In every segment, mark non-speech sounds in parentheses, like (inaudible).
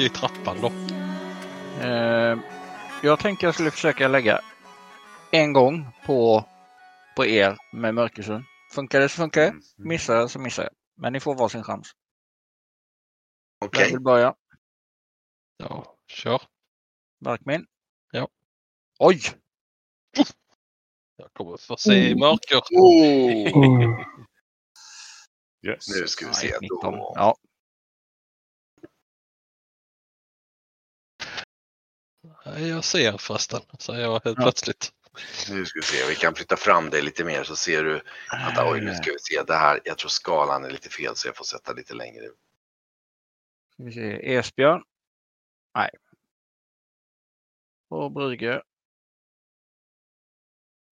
bak i trappan då. Eh, jag tänkte jag skulle försöka lägga en gång på, på er med Mörkersund. Funkar det så funkar det. Mm. Missar jag så missar jag. Men ni får varsin chans. okej. Jag vill börja. Ja, kör. Barkmin. Ja. Oj! Jag kommer få se i mörker. Oh. Mm. (laughs) Yes. Nu ska vi se. Nej, 19. Då. Ja. Jag ser förresten, säger jag helt Ja. plötsligt. Nu ska vi se. Vi kan flytta fram dig lite mer så ser du att oj, nu ska vi se. Det här, jag tror skalan är lite fel så jag får sätta lite längre. Ska vi se. Esbjörn. Nej. Och Brygge.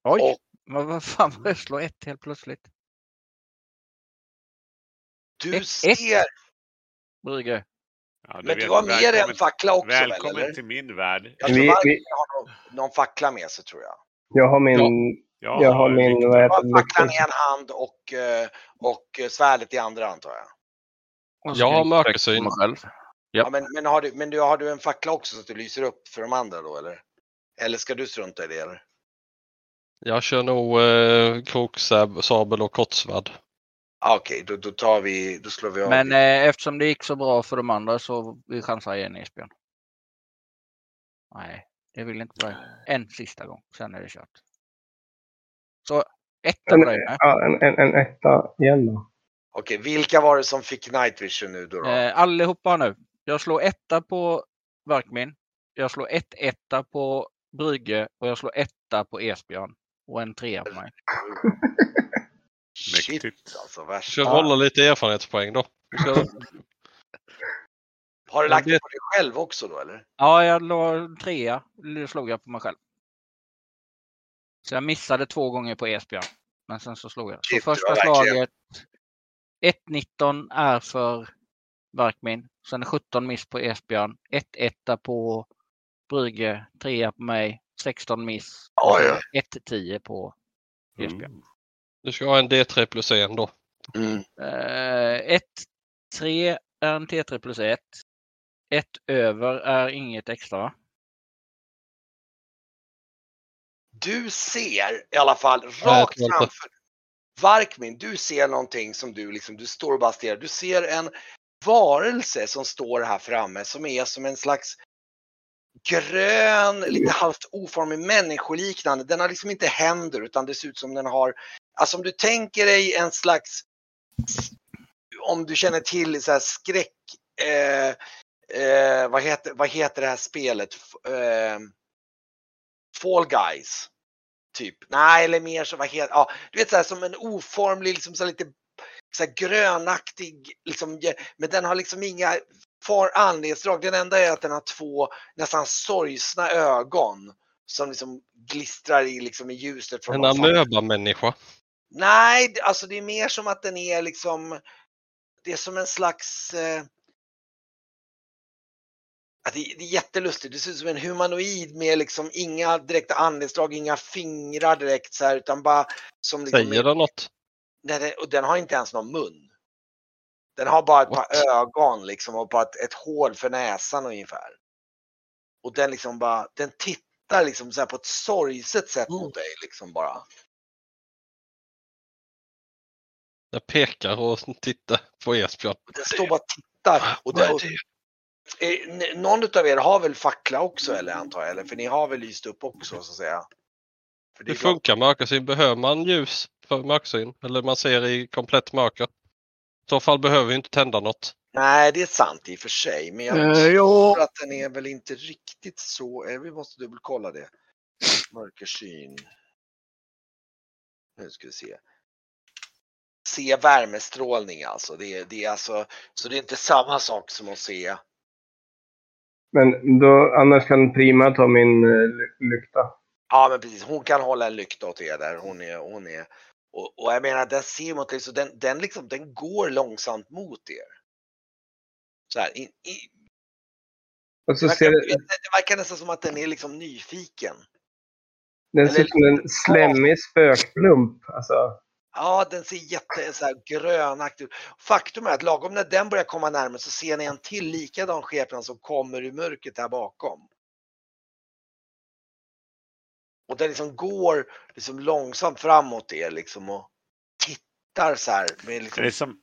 Oj! Och- vad fan var jag slår ett helt plötsligt? Du Ett- ser, Brygge. Ja, men du har med dig en fackla också väl? Välkommen Eller? till min värld. Jag tror Vi- har någon, någon fackla med sig tror jag. Jag har min, Jag, jag har min, vad heter facklan i en hand och, eh, och eh, svärdet i andra antar jag. Jag har mörkersyn. själv. Ja. Ja. men men, har, du, men du, har du en fackla också så att du lyser upp för de andra då eller? Eller ska du strunta i det eller? Jag kör nog eh, kroksabel och kortsvärd. Ah, Okej, då, då tar vi, då slår vi av. Men eh, eftersom det gick så bra för de andra så vi chansar igen Esbjörn. Nej, det vill inte börja. En sista gång, sen är det kört. Så etta En, med. ja, en, en, en etta igen då. Okej, vilka var det som fick night vision nu då? då? Eh, allihopa nu. Jag slår etta på Varkmin. Jag slår ett etta på Brygge och jag slår etta på Esbjörn. Och en trea på mig. (laughs) Shit Mäktigt. alltså, värst. Ska hålla lite erfarenhetspoäng då. Ska, (laughs) Har du lagt det på dig själv också då eller? Ja, jag låg trea. Det slog jag på mig själv. Så jag missade två gånger på Esbjörn. Men sen så slog jag. Så Shit, första slaget. 1-19 är för Varkmin. Sen 17 miss på Esbjörn. 1-1 på Brygge. 3 på mig. 16 miss. Oj, oj. 1-10 på Esbjörn. Mm. Du ska ha en D3 plus en då. Mm. Eh, 1-3 är en T3 plus 1. 1 över är inget extra? Du ser i alla fall rakt inte. framför Varkmin, du ser någonting som du liksom, du står och bara stirrar. Du ser en varelse som står här framme som är som en slags grön, lite halvt oformig människoliknande. Den har liksom inte händer utan det ser ut som den har, alltså om du tänker dig en slags, om du känner till så här skräck, eh, eh, vad, heter, vad heter det här spelet? Eh, Fall Guys. Typ. Nej, eller mer så vad heter, ja, du vet så här som en oformlig, liksom så lite så här grönaktig, liksom, men den har liksom inga far anledningsdrag. Den enda är att den har två nästan sorgsna ögon som liksom glistrar i, liksom, i ljuset. Från En amöba-människa. Nej, alltså det är mer som att den är liksom, det är som en slags, eh, det, det är jättelustigt. Det ser ut som en humanoid med liksom inga direkta andningsdrag, inga fingrar direkt så här, utan bara som liksom, Säger den något? Nej, och den har inte ens någon mun. Den har bara ett What? par ögon liksom och bara ett, ett hål för näsan ungefär. Och den liksom bara, den tittar liksom så här på ett sorgset sätt Mm. mot dig liksom bara. Jag pekar och (laughs) tittar på Esbjörn. Den står bara och tittar. Och det, och, eh, någon utav er har väl fackla också eller antar jag? Eller? För ni har väl lyst upp också så att säga? För det Hur funkar mörkersyn? Behöver man ljus för mörkersyn? Eller man ser i komplett mörker? I så fall behöver vi inte tända något. Nej, det är sant i och för sig. Men jag Eh, tror att den är väl inte riktigt så. eh, Vi måste dubbelkolla det. Mörkersyn. Nu ska vi se. Se värmestrålning alltså. Det det är alltså. Så det är inte samma sak som att se. Men då, annars kan Prima ta min eh, ly- lykta. Ja men precis, hon kan hålla en lykta åt er där. Hon är, hon är. Och, och jag menar den ser mot dig så den, den liksom, den går långsamt mot er. Så här, i, i, Och det, så verkar, ser det, det, det verkar nästan som att den är liksom nyfiken. den ser ut som en slemmig spökplump. Alltså, Ja, den ser jätte så här, grönaktig ut. Faktum är att lagom när den börjar komma närmare så ser ni en till likadan skepnad som kommer ur mörkret här bakom. Och den liksom går liksom långsamt framåt er liksom och tittar så här. Med Är liksom, det, som,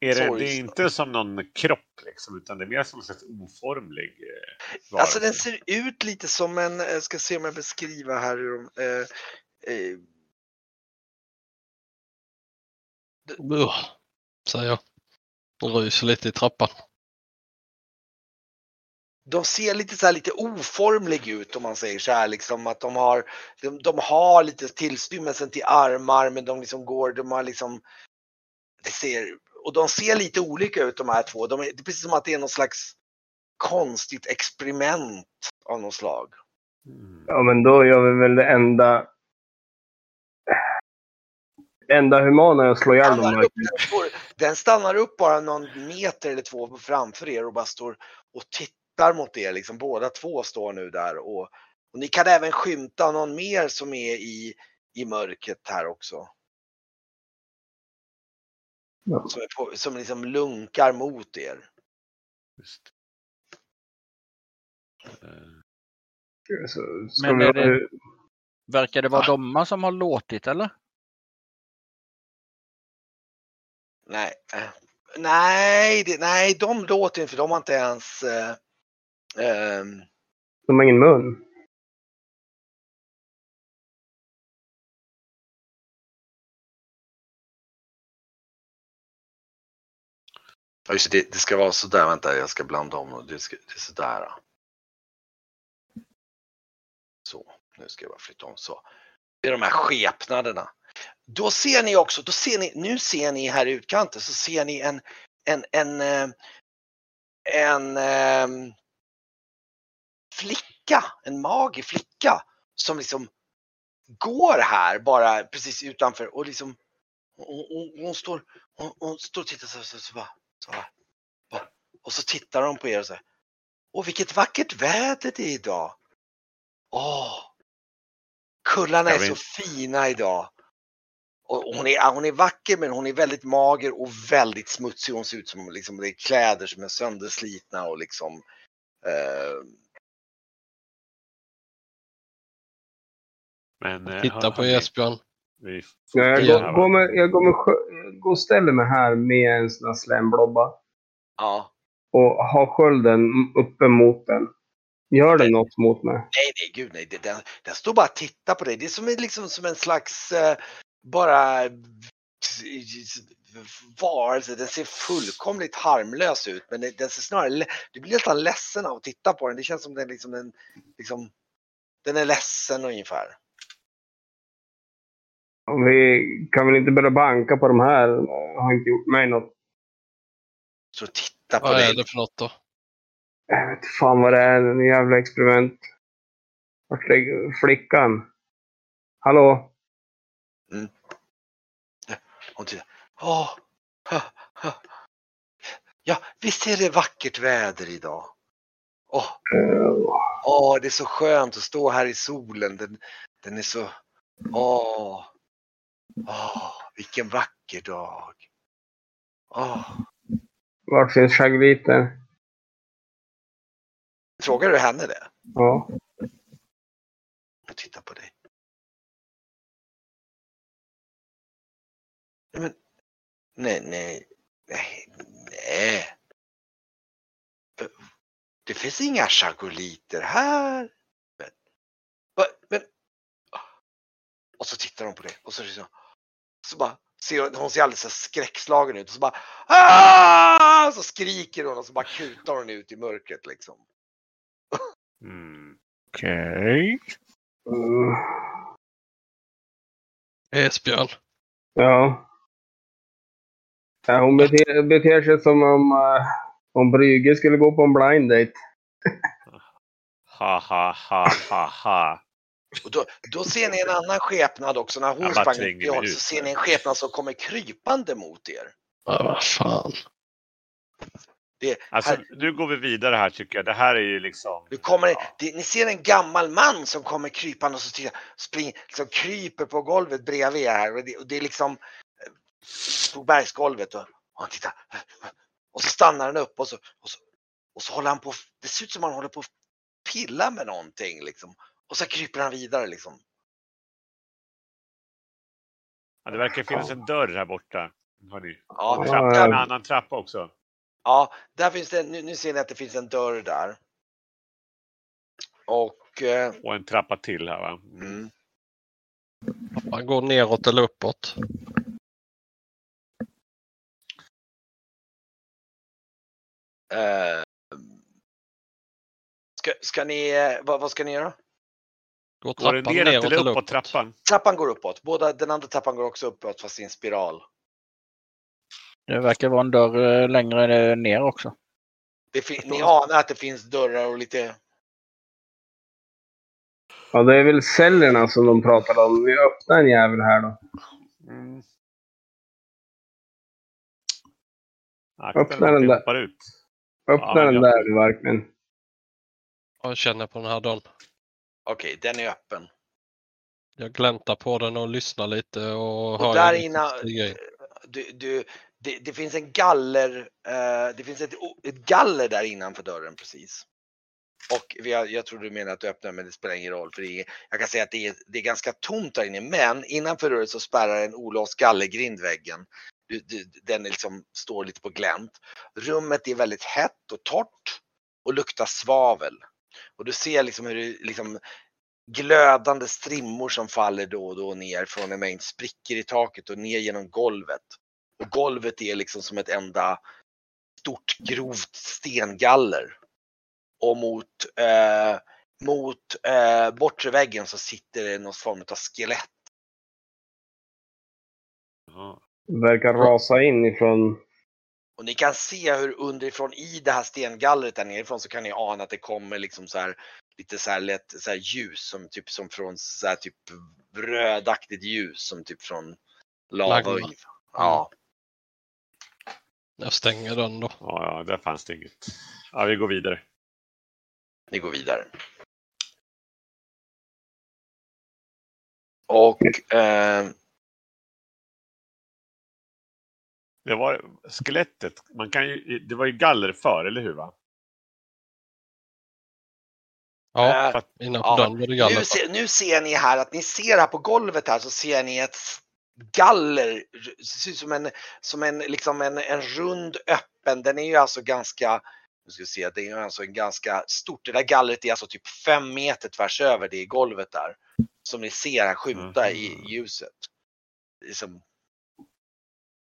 är det, det är inte som någon kropp liksom, utan det är mer som en slags oformlig eh, alltså den varelse. ser ut lite som en, jag ska se om jag beskriver här hur de, eh, eh, Ugh, säger jag. Och ryser lite i trappan. de ser lite så här lite oformlig ut om man säger så här liksom att de har, de, de har lite tillstymmelsen till armar men de liksom går, de har liksom, det ser, och de ser lite olika ut de här två. De är, det är precis som att det är någon slags konstigt experiment av något slag. Ja, men då gör vi väl det enda... enda humana är att slå ihjäl dem. Den, stannar upp bara någon meter eller två framför er och bara står och tittar mot er. Liksom, båda två står nu där och, och ni kan även skymta någon mer som är i, i mörkret här också. Ja. Som, är på, som liksom lunkar mot er. Just. Eh, Så, ska Men vi, det- Verkar det vara domar som har låtit eller? Nej, eh, nej, det, nej, de låter inte för de har inte ens eh, ehm, De har ingen mun. Ja, just det, det ska vara sådär. Vänta, jag ska blanda om. och Det, ska, det är sådär. Så, nu ska jag bara flytta om så. Det är de här skepnaderna. Då ser ni också, då ser ni, nu ser ni här i utkanten så ser ni en, en, en, eh, en, ehm, flicka, en mager flicka som liksom går här bara precis utanför och liksom hon, hon, hon står, hon, hon står och tittar så, så, så, bara, så här. Bara. Och så tittar de på er och säger Åh vilket vackert väder det är idag. Åh! Kullarna är så fina idag. Och hon, är, hon är vacker men hon är väldigt mager och väldigt smutsig. Hon ser ut som liksom, det är kläder som är sönderslitna och liksom eh, Men, eh, Titta på Esbjörn. Ja, jag, går, med, jag, går med, jag går och ställer mig här med en sån här slemblobba. ja. Och har skölden uppe mot den. Gör den något mot mig? Nej, nej, gud nej. Det- Den, den står bara och tittar på dig. Det är som, en- liksom, som en slags eh, bara varelse. Den ser fullkomligt harmlös ut, men den, ser snarare, du blir nästan ledsen av att titta på den. Det känns som den liksom, den, liksom, den är ledsen ungefär. Och Vi kan väl inte börja banka på de här? Jag har inte gjort mig något. Så titta på Vad dig. är det för något då? Jag vet fan vad det är. En jävla experiment. Vart är flickan? Hallå? Hon tittar. Åh, ha, ha. Ja, visst är det vackert väder idag? Åh, Eh, åh, det är så skönt att stå här i solen. Den, den är så... Åh, åh, vilken vacker dag. Åh. Vart finns skäggviten? Frågar du henne det? Ja. Hon tittar på dig. Men, nej, nej, nej, nej. Det finns inga chagoliter här. Men, men. Och så tittar hon på det och så, så, så bara ser hon, hon ser alldeles så skräckslagen ut och så bara ah! Så skriker hon och så bara kutar hon ut i mörkret liksom. Mm. Okej. Mm, Esbjörn. Ja. Ja hon beter, beter sig som om, uh, om Brygge skulle gå på en blind date. (laughs) Ha, ha, ha, ha, ha. Och då, då ser ni en annan skepnad också. När hon bara sprang i håll så ser ni en skepnad som kommer krypande mot er. Ja, vad fan. Det, Alltså, här, nu går vi vidare här tycker jag. Det här är ju liksom... nu kommer, Ja. det, ni ser en gammal man som kommer krypande och så tittar, spring, liksom kryper på golvet bredvid er här. Och det, och det är liksom, tog bergsgolvet och, och han tittar. Och så stannar han upp och så, och så, och så håller han på, det ser ut som han håller på att pilla med någonting liksom. Och så kryper han vidare liksom. Ja, det verkar finnas en dörr här borta. Hörni. Ja, En, trappa, en annan trappa också. ja där finns det, nu, nu ser ni att det finns en dörr där. Och, eh, Och en trappa till här va? Mm. mm, Man går neråt eller uppåt. Eh, ska, ska ni, eh, vad, vad ska ni göra? Går Går neråt neråt eller uppåt uppåt? trappan? Trappan går uppåt, båda, den andra trappan går också uppåt fast i en spiral. Det verkar vara en dörr eh, längre ner också. Ni anar att det finns dörrar och lite Ja, det är väl cellerna som de pratar om. Vi öppnar en jävel här då. Mm. Öppna den där. Ut. Öppna Ja, den där du verkligen. Jag känner på den här dörren. Okej, den är öppen. Jag gläntar på den och lyssnar lite och, Och hör där grej. du, du, det, det finns en galler, eh, det finns ett, ett galler där innanför dörren precis. Och vi har, jag tror du menar att du öppnar men det spelar ingen roll för det är, jag kan säga att det är, det är ganska tomt där inne men innanför dörren så spärrar en olåst gallergrind väggen. Du, du, den liksom, står lite på glänt. Rummet är väldigt hett och torrt och luktar svavel. Och du ser liksom hur det liksom glödande strimmor som faller då och då ner från en mängd sprickor i taket och ner genom golvet. Och golvet är liksom som ett enda stort grovt stengaller. Och mot, eh, mot eh, bortre väggen så sitter det någon form av skelett. Ja. Verkar rasa in ifrån... Och ni kan se hur underifrån i det här stengallret där nerifrån så kan ni ana att det kommer liksom så här lite så här lätt så här ljus som typ som från så här typ rödaktigt ljus som typ från lava. Ungefär. Ja. Jag stänger den då. Ja, ja, där fanns det inget. Ja, vi går vidare. Ni går vidare. Och eh, Det var skelettet. Man kan ju, det var ju galler för, eller hur? Va? Ja, eh, innanför ja, var det nu, galler. ser, nu ser ni här att ni ser här på golvet här så ser ni ett galler. Det ser ut som en, som en, liksom en, en rund öppen. Den är ju alltså ganska nu ska vi se, det är alltså en ganska stort. Det där gallret är alltså typ fem meter tvärs över det i golvet där. Som ni ser här skymta i Mhm. ljuset. Det, är som,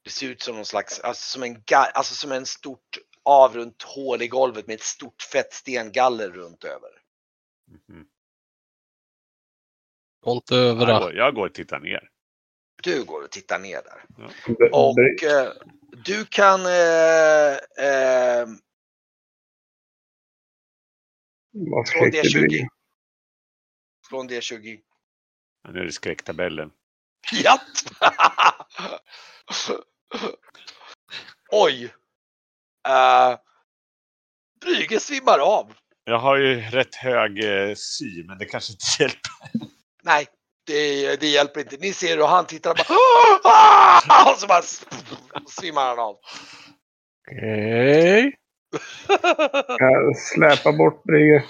det ser ut som någon slags, alltså som en, alltså som en stort avrunt hål i golvet med ett stort fett stengaller runt över. Mhm. Gå inte över Jag, går, jag går och tittar ner. Du går och tittar ner där. b- Och eh, du kan eh, eh, du? D20. Slå en D20. Ja, Nu är det skräcktabellen. Japp! (laughs) Oj! Uh, Brügge svimmar av. Jag har ju rätt hög eh, sy, men det kanske inte (laughs) hjälper. Nej, det, det hjälper inte. Ni ser hur han tittar och bara "Ah!" (laughs) och så bara svimmar han av. Okej. Jag släpar bort Brygge.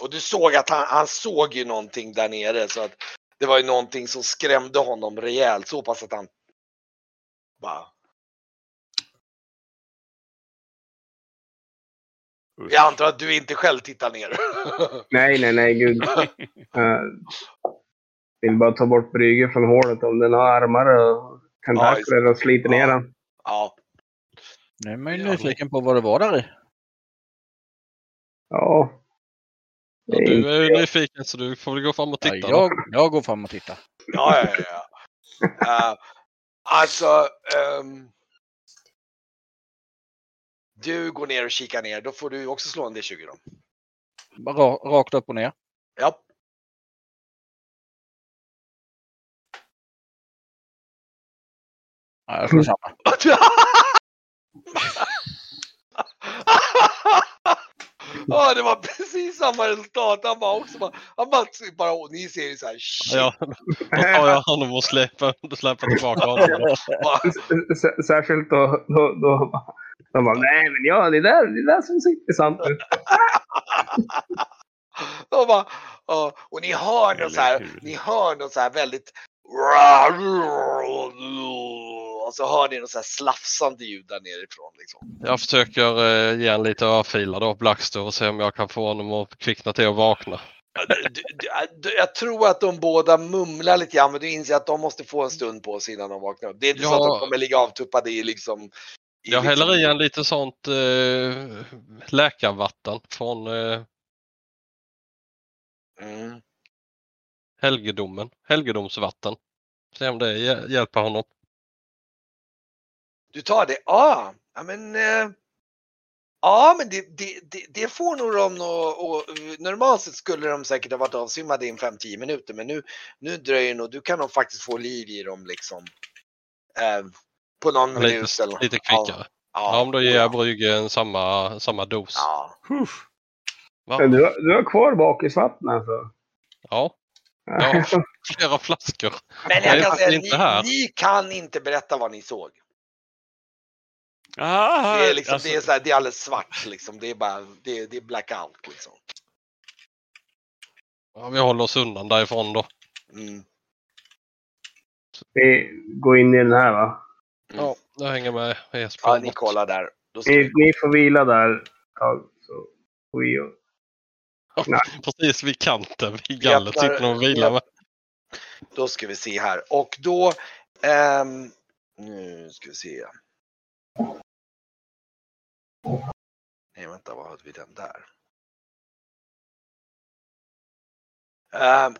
Och du såg att han, han såg ju någonting där nere så att det var ju någonting som skrämde honom rejält så pass att han bara. Jag antar att du inte själv tittar ner. (laughs) Nej, nej, nej, gud. (laughs) Jag vill bara ta bort Brygge från hålet om den har armar och tentakler och sliter ner den. ja, Nu är man ju nyfiken på vad det var där i. Ja. Ja, du är ju nyfiken så du får väl gå fram och Ja, titta. då. jag, jag går fram och tittar. ja, ja. ja. (laughs) Eh, alltså, ehm, du går ner och kikar ner. Då får du också slå en D20 då. Bara ra- rakt upp och ner. Ja. Ja, jag slår samma. (laughs) (laughs) Ja, det var precis samma resultat. Han bara också bara, han bara, bara och ni ser ju så här, shit. Ja, då tar jag honom och släpar, släpar tillbaka honom. Särskilt då, då, då de bara, nej men ja, det där, det där som ser intressant ut. och, bara, ja, och ni hör något så här, Eller hur? ni hör något så här väldigt och så hör ni något så här slafsande ljud där nerifrån. Liksom. Jag försöker eh, ge en lite örfila då, Blackster, och se om jag kan få honom att kvickna till och vakna. Du- du- du- Jag tror att de båda mumlar lite grann, men du inser att de måste få en stund på sig innan de vaknar upp. Det är inte så Ja. att de kommer ligga avtuppade i liksom... i Jag liksom- häller i en lite sånt eh, läkarvatten från eh, Mm. helgedomen. Helgedomsvatten. Se om det hjä- hjälper honom. Du tar det? Ja, ja men... Eh, ja, men det, det, det, det får nog de och, och Normalt sett skulle de säkert ha varit avsvimmade i 5-10 minuter, men nu, nu dröjer nog. Du kan nog faktiskt få liv i dem liksom. Eh, på någon minut Lite, eller lite kvickare. Ja, Ja, om då ger jag Brygge en samma, samma dos. Ja. Men Du, har- du har kvar bakisvatten alltså? Ja, ja, (laughs) flera flaskor. Men Jag kan säga, här. ni, ni kan inte berätta vad ni såg. Ah, Det är, liksom, alltså, det är, så här, det är alldeles svart liksom. Det är bara, det är, det är blackout liksom. Ja, vi håller oss undan därifrån då. Mm. Vi går in i den här va? Ja, jag hänger med Esbjörn. Ja, ni kollar där. Då ska Ni, vi, ni får vila där ett tag. Så får vi och... Precis vid kanten vid Vi gallret sitter de och vilar med. då ska vi se här. Och då... ehm, nu ska vi se. Nej, vänta, vad hade vi den där? Ehm,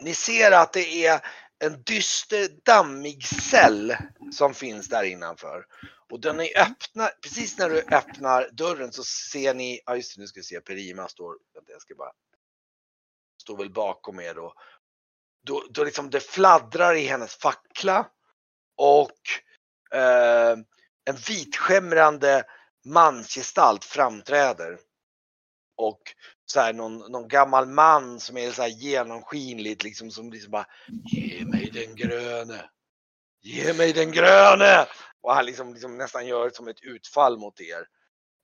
ni ser att det är en dyster dammig cell som finns där innanför. Och den är öppna, precis när du öppnar dörren så ser ni, ja just det, nu ska vi se, Perima står, vänta jag ska bara, står väl bakom er då. Då, då liksom det fladdrar i hennes fackla och eh, en vitskimrande mansgestalt framträder. Och så här någon, någon gammal man som är så här genomskinligt liksom som liksom bara Ge mig den gröne. Ge mig den gröne! Och han liksom, liksom nästan gör som ett utfall mot er.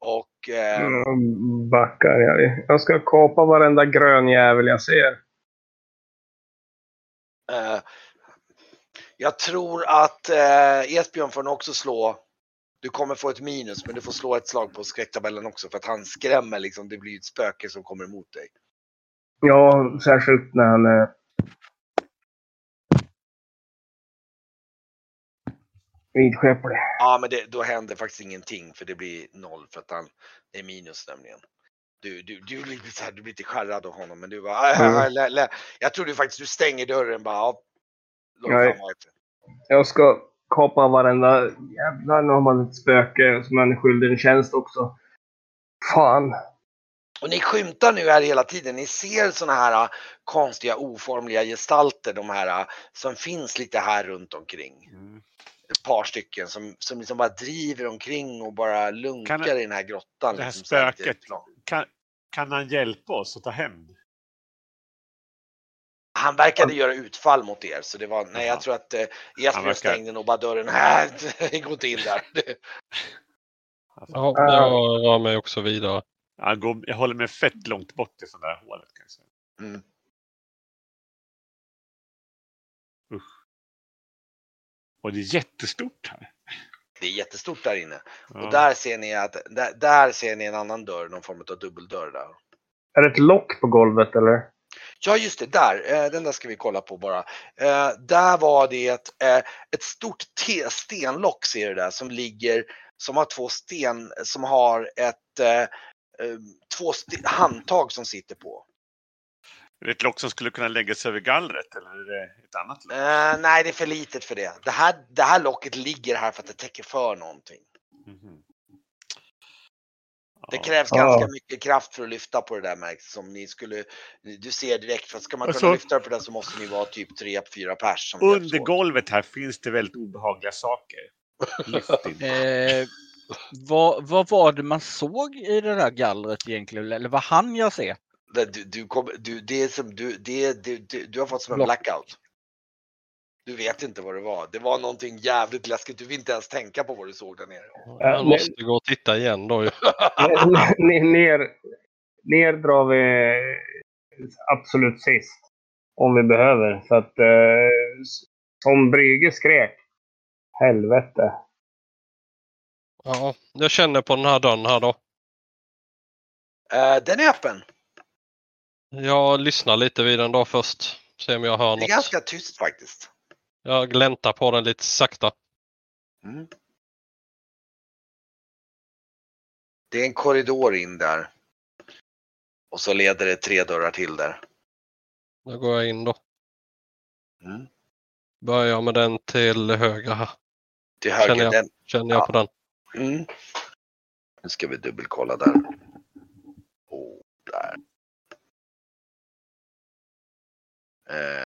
Och eh, backar jag. Jag ska kapa varenda grön jävel jag ser. eh, jag tror att eh, Esbjörn får nog också slå. Du kommer få ett minus men du får slå ett slag på skräcktabellen också för att han skrämmer liksom. Det blir ett spöke som kommer emot dig. Ja, särskilt när han är... Vidskeplig. Ja, men det, då händer faktiskt ingenting för det blir noll för att han det är minus nämligen. Du, du, du, blir så här, du blir lite skärrad av honom men du bara, lä, lä. jag tror du faktiskt du stänger dörren bara. Ja, efter. Jag ska kapa varenda... Jävlar, nu har man ett spöke som man är skyldig en tjänst också. Fan. Och ni skymtar nu här hela tiden. Ni ser såna här äh, konstiga oformliga gestalter, de här äh, som finns lite här runt omkring. Mm. Ett par stycken som, som liksom bara driver omkring och bara lunkar Kan- i den här grottan. det här liksom, spöket. Kan, kan han hjälpa oss att ta hämnd? Han verkade göra utfall mot er så det var, nej jag tror att eh, Esbjörn verkar- stängde nog bara dörren. (laughs) Nej, gå inte in där. Alltså, Ja, jag rör mig också vidare. han går, jag håller mig fett långt bort i sådana där hålet. Kan jag säga. Mm. Och det är jättestort här. Det är jättestort där inne. Ja. Och där ser ni att, där, där ser ni en annan dörr, någon form av dubbeldörr där. Är det ett lock på golvet eller? Ja just det, där. Eh, den där ska vi kolla på bara. Eh, där var det ett, eh, ett stort te- stenlock ser du där som ligger, som har två sten, som har ett, två handtag som sitter på. Är det ett lock som skulle kunna läggas över gallret eller är det ett annat lock? Eh, nej, det är för litet för det. Det här, det här locket ligger här för att det täcker för någonting. Mhm. Det krävs Ja. ganska mycket kraft för att lyfta på det där märks som ni skulle, du ser direkt, för ska man kunna Alltså- lyfta på det så måste ni vara typ 3-4 pers. Under golvet här finns det väldigt obehagliga saker. (laughs) Eh, vad, vad var det man såg i det där gallret egentligen? Eller vad hann jag se? Du, du, kom, du, det är som, du, det, det, du, du har fått som en blackout. Du vet inte vad det var. Det var någonting jävligt läskigt. Du vill inte ens tänka på vad du såg där nere. Jag måste gå och titta igen då (laughs) ner, ner, ner drar vi absolut sist. Om vi behöver. För att eh, som Brygge skrek. Helvete. Ja, jag känner på den här dörren här då. Eh, den är öppen. Jag lyssnar lite vid den då först. Se om jag hör Det är något. ganska tyst faktiskt. Jag gläntar på den lite sakta. Mm. Det är en korridor in där. Och så leder det tre dörrar till där. Då går jag in då. Mm. Börjar med den till höger här. Till höger. Känner jag. Den. Känner jag Ja. på den. Mm. Nu ska vi dubbelkolla där. Och där. Eh.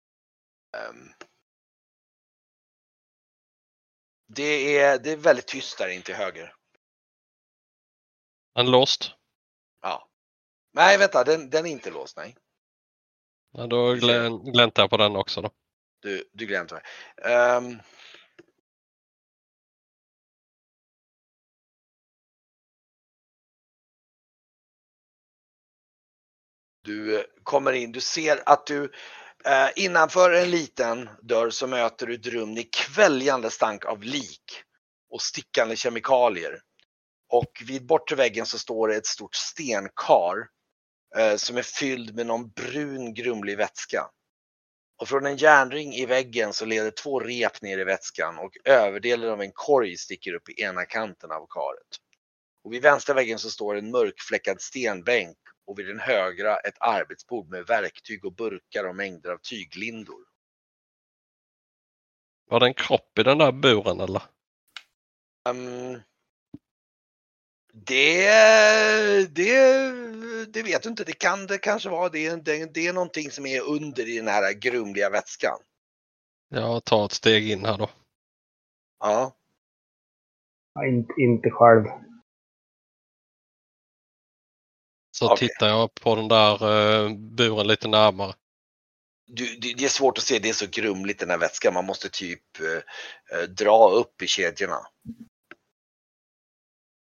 Det är, det är väldigt tyst där in till höger. En låst. Ja. Nej, vänta, den, den är inte låst. Nej, Ja, då glän, gläntar jag på den också då. du, du mig. Ehm. Du eh, kommer in, du ser att du eh, innanför en liten dörr så möter du ett rum i kväljande stank av lik och stickande kemikalier. Och vid bortre väggen så står det ett stort stenkar eh, som är fylld med någon brun grumlig vätska. Och från en järnring i väggen så leder två rep ner i vätskan och överdelen av en korg sticker upp i ena kanten av karet. Och vid vänstra väggen så står en mörkfläckad stenbänk och vid den högra ett arbetsbord med verktyg och burkar och mängder av tyglindor. Var det en kropp i den där buren eller? Ehm, det, det, det vet du inte. Det kan det kanske vara. Det, är- det, det är någonting som är under i den här grumliga vätskan. Jag tar ett steg in här då. Ja. Ja, inte, inte själv. Så Okej. tittar jag på den där eh, buren lite närmare. Du, det, det är svårt att se. Det är så grumligt den här vätskan. Man måste typ eh, eh, dra upp i kedjorna.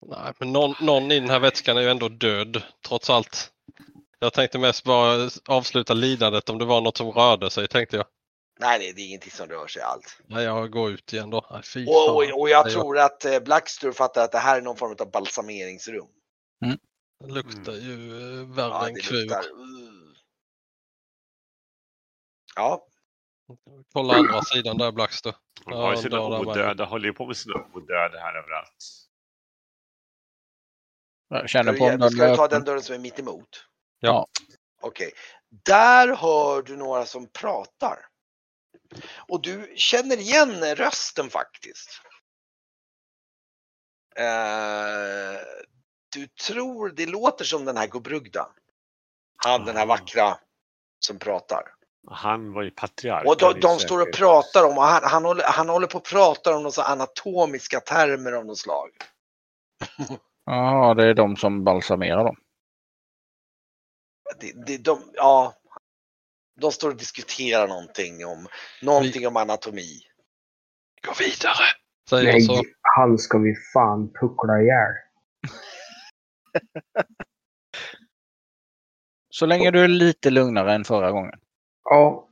Nej, men någon, någon i den här vätskan är ju ändå död trots allt. Jag tänkte mest bara avsluta lidandet om det var något som rörde sig tänkte jag. Nej, det är ingenting som rör sig allt. Nej, jag går ut igen då. Nej, Och, och, och jag tror att eh, Blackster fattar att det här är någon form av balsameringsrum. Det luktar ju eh, värre Ja, än kuk. luktar. Uh. Ja, Kolla andra sidan där Blackster. De har ju sina odöda, håller ju på med sina odöda här överallt. Jag känner på om du, den ska du ta den dörren som är mitt emot? Ja. Okej. Där hör du några som pratar. Och du känner igen rösten faktiskt. Eh, du tror, det låter som den här Gobrugda. Han den här Ah. vackra som pratar. Han var ju patriark. Och de, de står och pratar om, och han, han, håller, han håller på att prata om några anatomiska termer av något slag. (laughs) Ja, det är de som balsamerar dem. Det, det, de, ja, de står och diskuterar någonting om, någonting om anatomi. Gå vidare! Säger Nej, så. han ska vi fan puckla ihjäl. (laughs) Så länge du är lite lugnare än förra gången. Ja.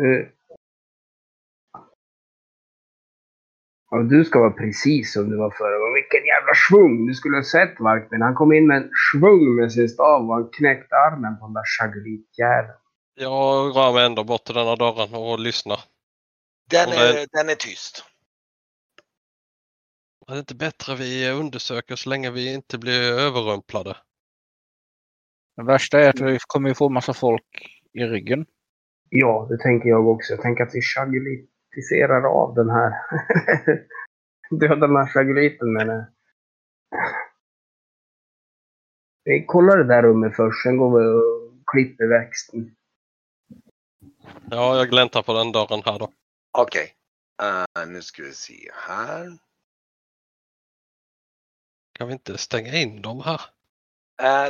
Eh. Ja, du ska vara precis som du var förra gången. Vilken jävla svung! Du skulle ha sett Varkmin. Han kom in med en svung med sin stav och han knäckte armen på den där chagritjäveln. Jag rör mig ändå bort till den här dörren och lyssnar. Den är, den är tyst. Är det inte bättre vi undersöker så länge vi inte blir överrumplade? Det värsta är att vi kommer ju få massa folk i ryggen. Ja, det tänker jag också. Jag tänker att vi chagulitiserar av den här. (laughs) Döda den här chaguliten med det. Vi kollar det där rummet först, sen går vi och klipper växten. Ja, jag gläntar på den dörren här då. Okej. Eh, nu ska vi se här. Kan vi inte stänga in dem här?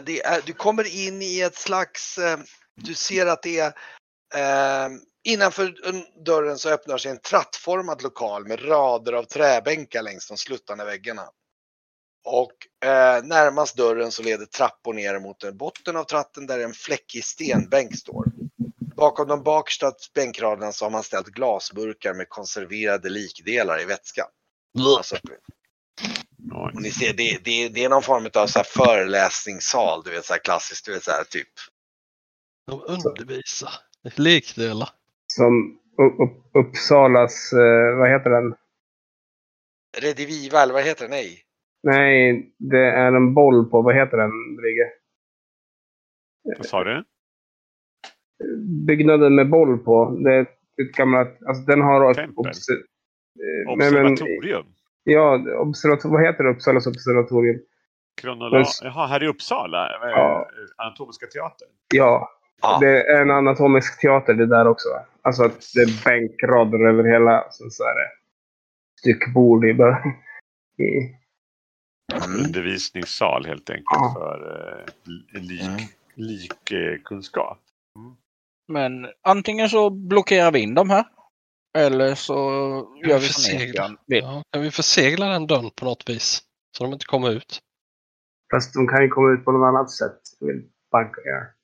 Det är, du kommer in i ett slags, eh, du ser att det är eh, innanför dörren så öppnar sig en trattformad lokal med rader av träbänkar längs de sluttande väggarna. Och eh, närmast dörren så leder trappor ner mot en botten av tratten där en fläckig stenbänk står. Bakom de bakersta bänkraderna så har man ställt glasburkar med konserverade likdelar i vätska. Alltså, Oj. och ni ser, det, det, det är någon form av så här föreläsningssal, du vet så här klassiskt, du vet så här typ. De undervisar. Likdelar. Som upp, upp, Uppsalas, eh, vad heter den? Rediviva eller vad heter det? Nej. Nej, det är en boll på, vad heter den, Brigge? Vad sa du? Byggnaden med boll på. Det är ett gammalt, alltså den har... Tempel? obs- eh, nej, men- Observatorium? Ja, observator, vad heter det? Uppsalas observatorium? Kronolog... Jaha, här i Uppsala? eh, Ja. Anatomiska teatern? Ja, Ja. det är en anatomisk teater det där också. Alltså att det är bänkrader över hela. Sen så är det styckbord i början. I, Mm. Undervisningssal helt enkelt Ja. för eh, lik, Mm. likkunskap. Men antingen så blockerar vi in dem här. Eller så gör vi Försegla. Vill. Ja, kan vi försegla den dörren på något vis? Så de inte kommer ut. fast de kan ju komma ut på något annat sätt. Vill banka er.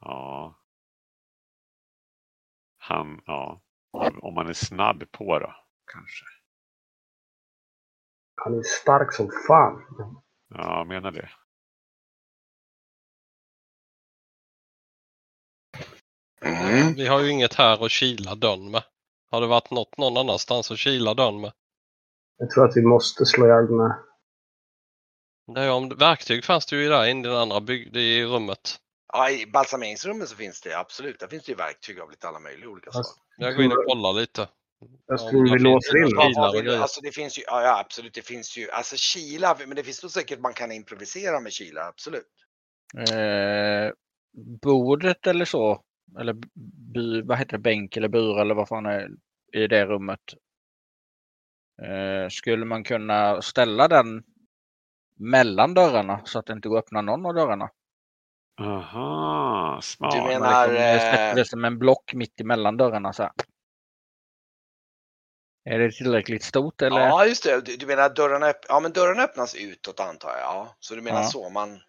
Ja. Han, ja. Om man är snabb på då, kanske. Han är stark som fan. Ja, jag menar det. Mm. Vi har ju inget här att kila dörren med. Har det varit något någon annanstans att kila dörren med? Jag tror att vi måste slå ihjäl den här. Det är om, verktyg fanns det ju där inne i det andra bygg, i rummet. Ja, i balsameringsrummet så finns det absolut. Där finns det ju verktyg av lite alla möjliga olika slag. Jag går in och kollar lite. jag Ja, tror vi låser det in grejer. Alltså det finns ju, ja, ja absolut, det finns ju, alltså kilar, men det finns nog säkert man kan improvisera med kilar, absolut. Eh, bordet eller så. Eller bu, vad heter det, bänk eller bur eller vad fan är i det rummet. Eh, skulle man kunna ställa den mellan dörrarna så att det inte går att öppna någon av dörrarna? Aha, smart. Du menar- det som en block mitt emellan dörrarna så här. Är det tillräckligt stort eller? Ja, just det. Du, menar dörrarna, öpp- ja, men dörrarna öppnas utåt antar jag. Ja. Så du menar Ja. så man...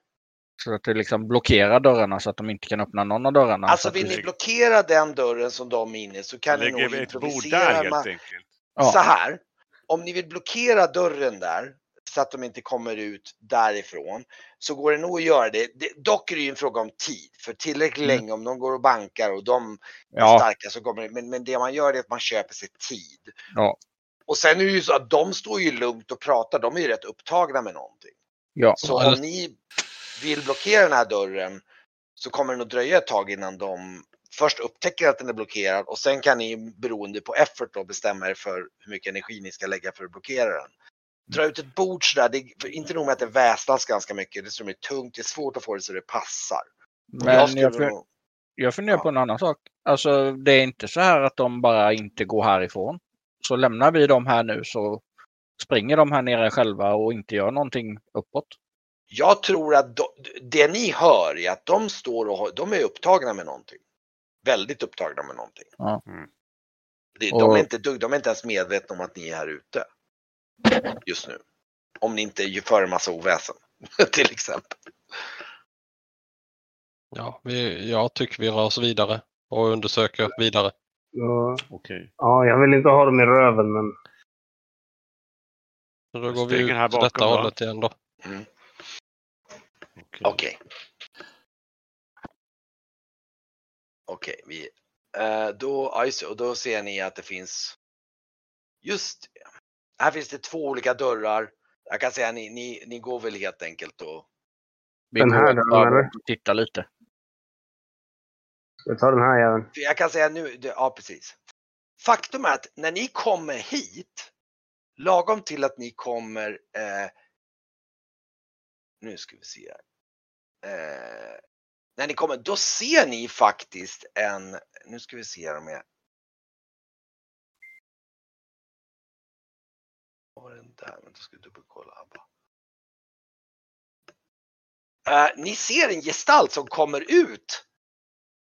Så att det liksom blockerar dörrarna så att de inte kan öppna någon av dörrarna. Alltså vill ni blockera den dörren som de är inne så kan ni nog bord där improvisera. helt enkelt. Så här, om ni vill blockera dörren där så att de inte kommer ut därifrån så går det nog att göra det. det dock är det ju en fråga om tid för tillräckligt Mm. länge om de går och bankar och de är Ja, starka så kommer det. Men, men det man gör är att man köper sig tid. Ja. Och sen är det ju så att de står ju lugnt och pratar. De är ju rätt upptagna med någonting. ja. Så om ni vill blockera den här dörren så kommer det nog dröja ett tag innan de först upptäcker att den är blockerad och sen kan ni beroende på effort då bestämma er för hur mycket energi ni ska lägga för att blockera den. Dra ut ett bord sådär, det, för inte nog med att det väsnas ganska mycket, det är tungt, det är svårt att få det så det passar. Men jag jag, fun- nog, jag funderar Ja. på en annan sak. Alltså det är inte så här att de bara inte går härifrån. Så lämnar vi dem här nu så springer de här nere själva och inte gör någonting uppåt. Jag tror att de, det ni hör är att de står och de är upptagna med någonting. Väldigt upptagna med någonting. Mm. Det, de, Och- är inte, dugg- de är inte ens medvetna om att ni är här ute. Just nu. Om ni inte för en massa oväsen. (laughs) till exempel. Ja, vi, jag tycker vi rör oss vidare och undersöker vidare. Ja, Okej. ja, jag vill inte ha dem i röven men Så då går vi ut här åt bakom detta då. hållet igen då. Okej. Okej. Okej, vi... Eh, då, ja just det, och då ser ni att det finns... Just. Här finns det två olika dörrar. Jag kan säga ni, ni, ni går väl helt enkelt och... Den här dörren, eller? och tittar lite. jag tar den här jäveln. Jag kan säga nu, det- ja precis. Faktum är att när ni kommer hit, lagom till att ni kommer, eh, nu ska vi se här. Eh, när ni kommer, då ser ni faktiskt en, nu ska vi se om jag Var den där? Men då ska jag dubbelkolla. Eh, ni ser en gestalt som kommer ut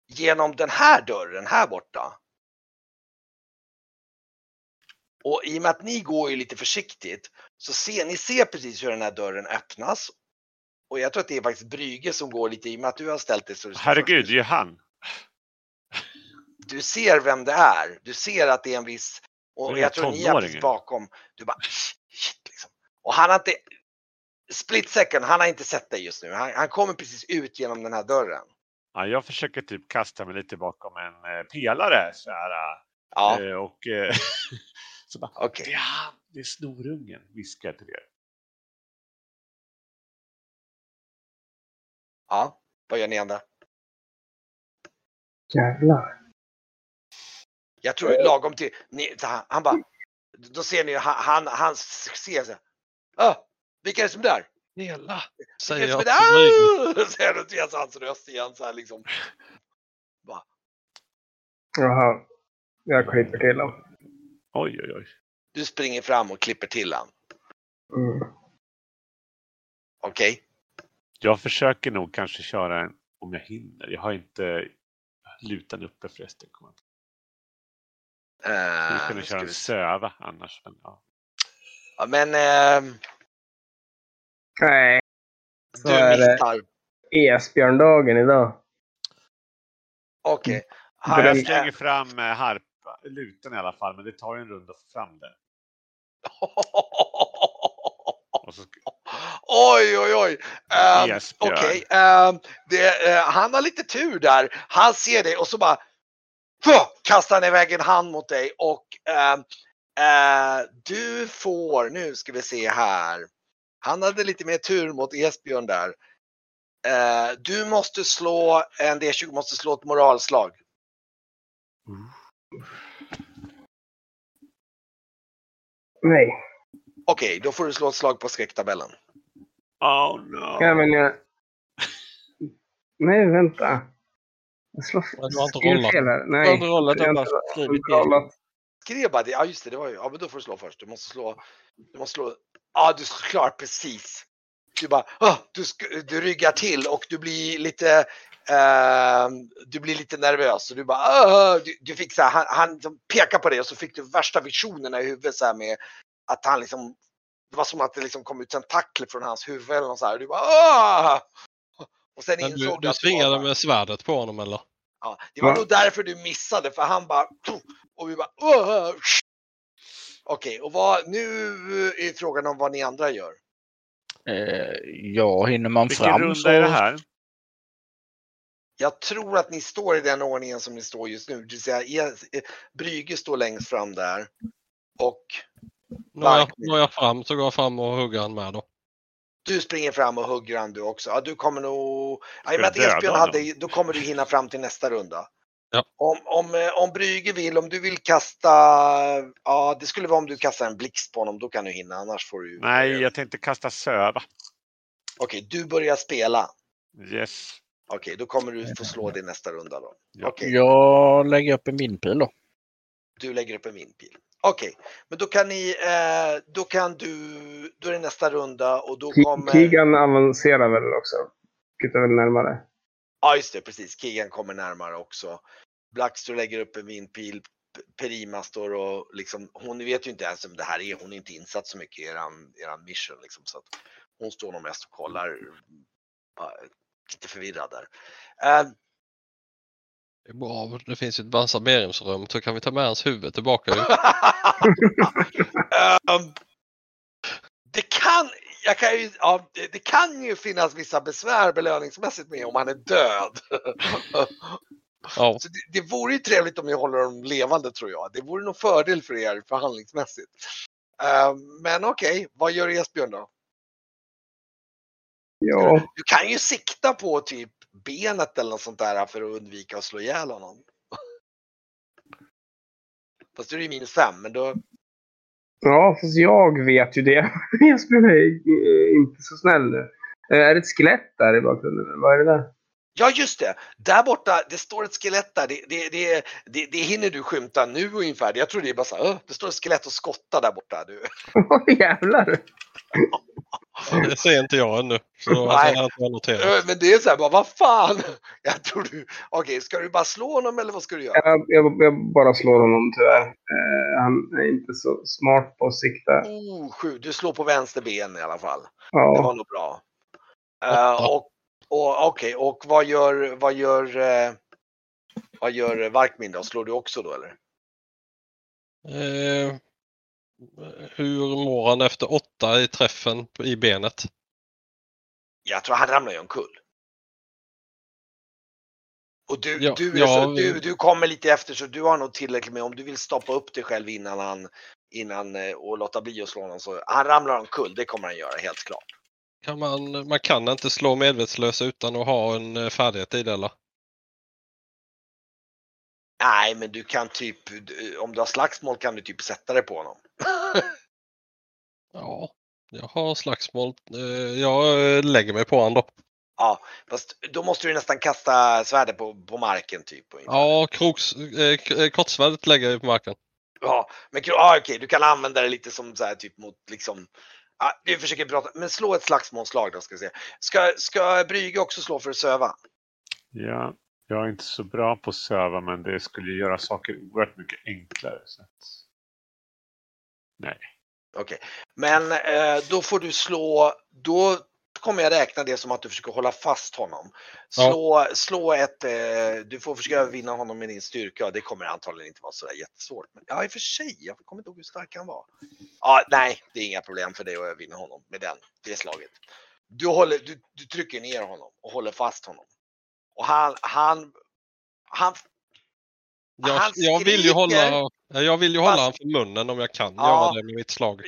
genom den här dörren här borta. Och i och med att ni går ju lite försiktigt så ser ni ser precis hur den här dörren öppnas. Och jag tror att det är faktiskt Brygge som går lite i och med att du har ställt dig så. Herregud, det är ju han. Du ser vem det är. Du ser att det är en viss och Det jag tror ni är bakom. Du bara shit liksom. Och han har inte split second, han har inte sett dig just nu. Han, han kommer precis ut genom den här dörren. Ja, jag försöker typ kasta mig lite bakom en eh, pelare så här. Ja, eh, Och eh, (laughs) så bara, okej. det är han, det är snorungen, viskar jag till er. Ja, vad gör ni andra? Jävlar. Jag tror lagom till, ni, han, han bara, då ser ni han, han, han ser så här. Ah, vilka är det som är där? Är säger det som är jag till där? Säger du till hans röst igen så här liksom. Jaha. Jag klipper till dem. Oj, oj, oj. Du springer fram och klipper till han. Mm. Okej? Jag försöker nog kanske köra en, om jag hinner. Jag har inte lutan uppe förresten. kommer jag på. Okay? Vi kunde köra en söva annars. Men, ja. Ja, men ehm, Nej. Så du är det missar. Esbjörndagen idag. Okej. Han- Jag eh, slänger fram eh, harpa, lutan i alla fall, men det tar ju en runda att få fram det. (laughs) Så, Oj, oj, oj. Um, Esbjörn. Okej, ehm, det, eh, han har lite tur där. Han ser dig och så bara Fuh! kastar han iväg en hand mot dig och ehm, eh, du får, nu ska vi se här. Han hade lite mer tur mot Esbjörn där. Eh, du måste slå, en D20 måste slå ett moralslag. Nej. Okej, då får du slå ett slag på skräcktabellen. oh no! Ja, men jag... Nej, vänta. Jag slår Ja, du har inte rollat. fel här. Du har inte Nej. rollat, jag har inte- skrivit rollat. Skrev bara det, ja just det, det var ju, ja men då får du slå först. Du måste slå, du måste slå, ja du klarar precis. Du bara, ah, du, du ryggar till och du blir lite, eh, du blir lite nervös och du bara, ah, du, du fick så här, han, han pekar på dig och så fick du värsta visionerna i huvudet så här med att han liksom, det var som att det liksom kom ut tentakler från hans huvud eller något så här. Och du bara, ah! Och sen Men insåg du, du svingade bara- med svärdet på honom eller? Ja, det var Va? nog därför du missade för han bara och vi bara "Åh!" Okej, och vad, nu är frågan om vad ni andra gör. Eh, ja, hinner man Vilken fram runda så... är det här? Jag tror att ni står i den ordningen som ni står just nu, det vill säga er- eh, Brygge står längst fram där. Och Når jag, når jag fram så går jag fram och hugger han med då. du springer fram och hugger han du också. Ja, du kommer nog... Ja, jag att Esbjörn hade, då kommer du hinna fram till nästa runda. Ja. Om, om, eh, om Brygge vill, om du vill kasta, ja det skulle vara om du kastar en blixt på honom, då kan du hinna, annars får du Nej, jag tänkte kasta söva. Okej, du börjar spela. Yes. Okej, då kommer du få slå det i nästa runda då. Ja. Okej, Jag lägger upp en minpil då. du lägger upp en minpil. Okej, men då kan ni, eh, då kan du, då är det nästa runda och då kommer, Keegan avancerar väl också? Flyttar väl närmare? ja just det, precis, Keegan kommer närmare också. Blackster lägger upp en minpil, P- Perima står och liksom, hon vet ju inte ens om det här är, hon är inte insatt så mycket i eran, eran mission liksom. Så att hon står nog mest och kollar, bara, lite förvirrad där. Eh, bra, det finns ju ett balsameringsrum så kan vi ta med hans huvud tillbaka. Ehm, (laughs) det kan, jag kan ju, ja, det, det kan ju finnas vissa besvär belöningsmässigt med om han är död. Ja, (laughs) Så det, det vore ju trevligt om ni håller honom levande tror jag. Det vore nog fördel för er förhandlingsmässigt. Ehm, men okej, vad gör Esbjörn då? Ja, Du kan ju sikta på typ benet eller något sånt där för att undvika att slå ihjäl honom. (laughs) Fast då är det ju minus fem, men då, ja, fast jag vet ju det. (laughs) Jag spelar eh, inte så snäll nu. Eh, Är det ett skelett där i bakgrunden? Vad är det där? Ja, just det. Där borta, det står ett skelett där. Det, det, det, det, det hinner du skymta nu ungefär. Jag tror det är bara så här, "Åh, det står ett skelett och skottar där borta. Du. (laughs) Åh jävlar! (laughs) Det ser inte jag ännu. Så Nej. alltså, det jag Men det är så här, bara, vad fan? (laughs) Jag tror du, okej, ska du bara slå honom eller vad ska du göra? Jag, jag, jag bara slår honom tyvärr. Eh, han är inte så smart på att sikta. Oh, sju. Du slår på vänster ben i alla fall. Det Ja, var nog bra. Eh, och och okej, och vad gör, vad gör, eh, vad gör Varkmin då? Slår du också då eller? Hur mår han efter åtta i träffen i benet? Jag tror han ramlar ju omkull. Och du, Ja, du, ja, så, du, du kommer lite efter så du har nog tillräckligt med om du vill stoppa upp dig själv innan han innan eh, och låta bli att slå honom så han ramlar omkull, det kommer han göra helt klart. Kan man, man kan inte slå medvetslös utan att ha en eh, färdighet i det eller? Nej, men du kan typ om du har slagsmål kan du typ sätta dig på honom. Ja, jag har slagsmål. Eh, Jag eh, lägger mig på honom då. Ja, fast då måste du nästan kasta svärdet på, på marken typ. ungefär. Ja, kroks, eh, eh, kortsvärdet lägger jag på marken. Ja, men kro- ja, okej, du kan använda det lite som så här typ mot liksom. Ja, du försöker prata, men slå ett slagsmålslag då ska vi se. Ska, ska Brygge också slå för att söva? Ja, jag är inte så bra på att söva men det skulle göra saker oerhört mycket enklare. Så att... Nej. Okej, men eh, då får du slå, då kommer jag räkna det som att du försöker hålla fast honom. Slå, slå ett, eh, du får försöka vinna honom med din styrka. Det kommer antagligen inte vara så där jättesvårt. Men, ja, i och för sig, jag kommer inte ihåg hur stark han var. Ja, nej, det är inga problem för dig att vinna honom med den, det slaget. Du, håller, du, du trycker ner honom och håller fast honom. Och han, han, han, Jag, Han jag vill ju skriker. hålla, jag vill ju hålla han för munnen om jag kan Ja. göra det med mitt slag.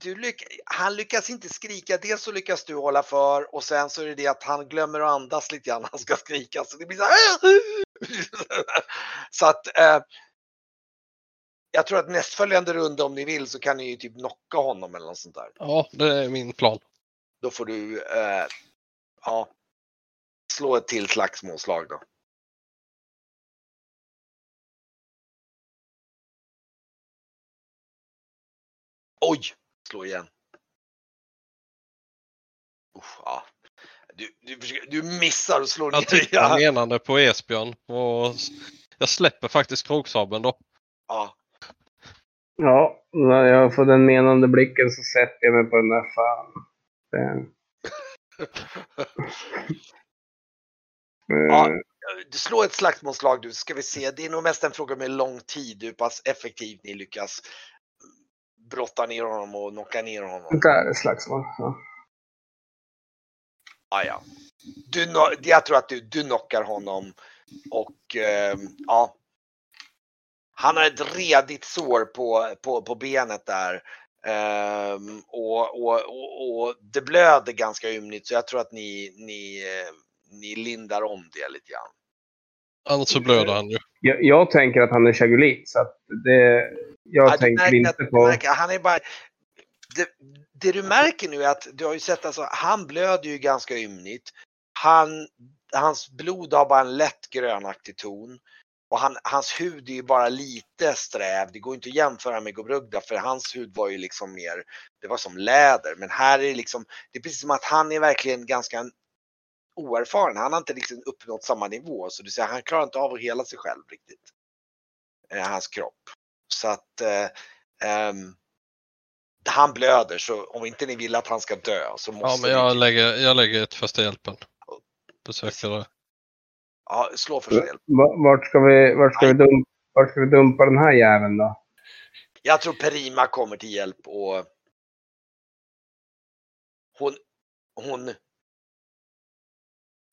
du lyck, han lyckas inte skrika. Dels så lyckas du hålla för och sen så är det det att han glömmer att andas lite grann när han ska skrika. Så det blir så här. (laughs) så att eh, jag tror att nästföljande runda om ni vill så kan ni ju typ knocka honom eller något sånt där. Ja, det är min plan. Då får du eh, ja, slå ett till slagsmålslag då. Oj, slå igen. Usch, ja. Du, du, försöker, du missar och slår Jag ner. tittar Ja. menande på Esbjörn och jag släpper faktiskt kroksabeln då. Ja. ja, när jag får den menande blicken så sätter jag mig på den där fan. (laughs) (laughs) (laughs) Det... Ja. Eh, Du slår ett slagsmålslag du, ska vi se. Det är nog mest en fråga med lång tid, hur pass effektivt ni lyckas brotta ner honom och knocka ner honom. Där är slagsmål. Ja. Ah, ja. du, jag tror att du, du knockar honom och ehm, ja. Han har ett redigt sår på, på, på benet där. Ehm, och, och, och, och det blöder ganska ymnigt så jag tror att ni, ni, eh, ni lindar om det lite grann. Annars så blöder han ju. Jag, jag tänker att han är chagulit, så att det... Jag Ja, tänker märker inte på... märker, han är bara, det, det du märker nu är att du har ju sett alltså, han blöder ju ganska ymnigt. Han, hans blod har bara en lätt grönaktig ton. Och han, hans hud är ju bara lite sträv. Det går inte att jämföra med Gobrugda för hans hud var ju liksom mer, det var som läder. Men här är det liksom, det är precis som att han är verkligen ganska oerfaren. Han har inte liksom uppnått samma nivå. Så du säger, han klarar inte av att hela sig själv riktigt. Eh, hans kropp. Så att eh, ehm, han blöder så om inte ni vill att han ska dö så måste Ja, men ni jag typ- lägger, jag lägger ett första hjälpen. Besöker det. ja, slå första hjälp. Va- Vart ska vi, vart ska vi, dumpa, vart ska vi dumpa den här jäveln då? Jag tror Perima kommer till hjälp och hon, hon,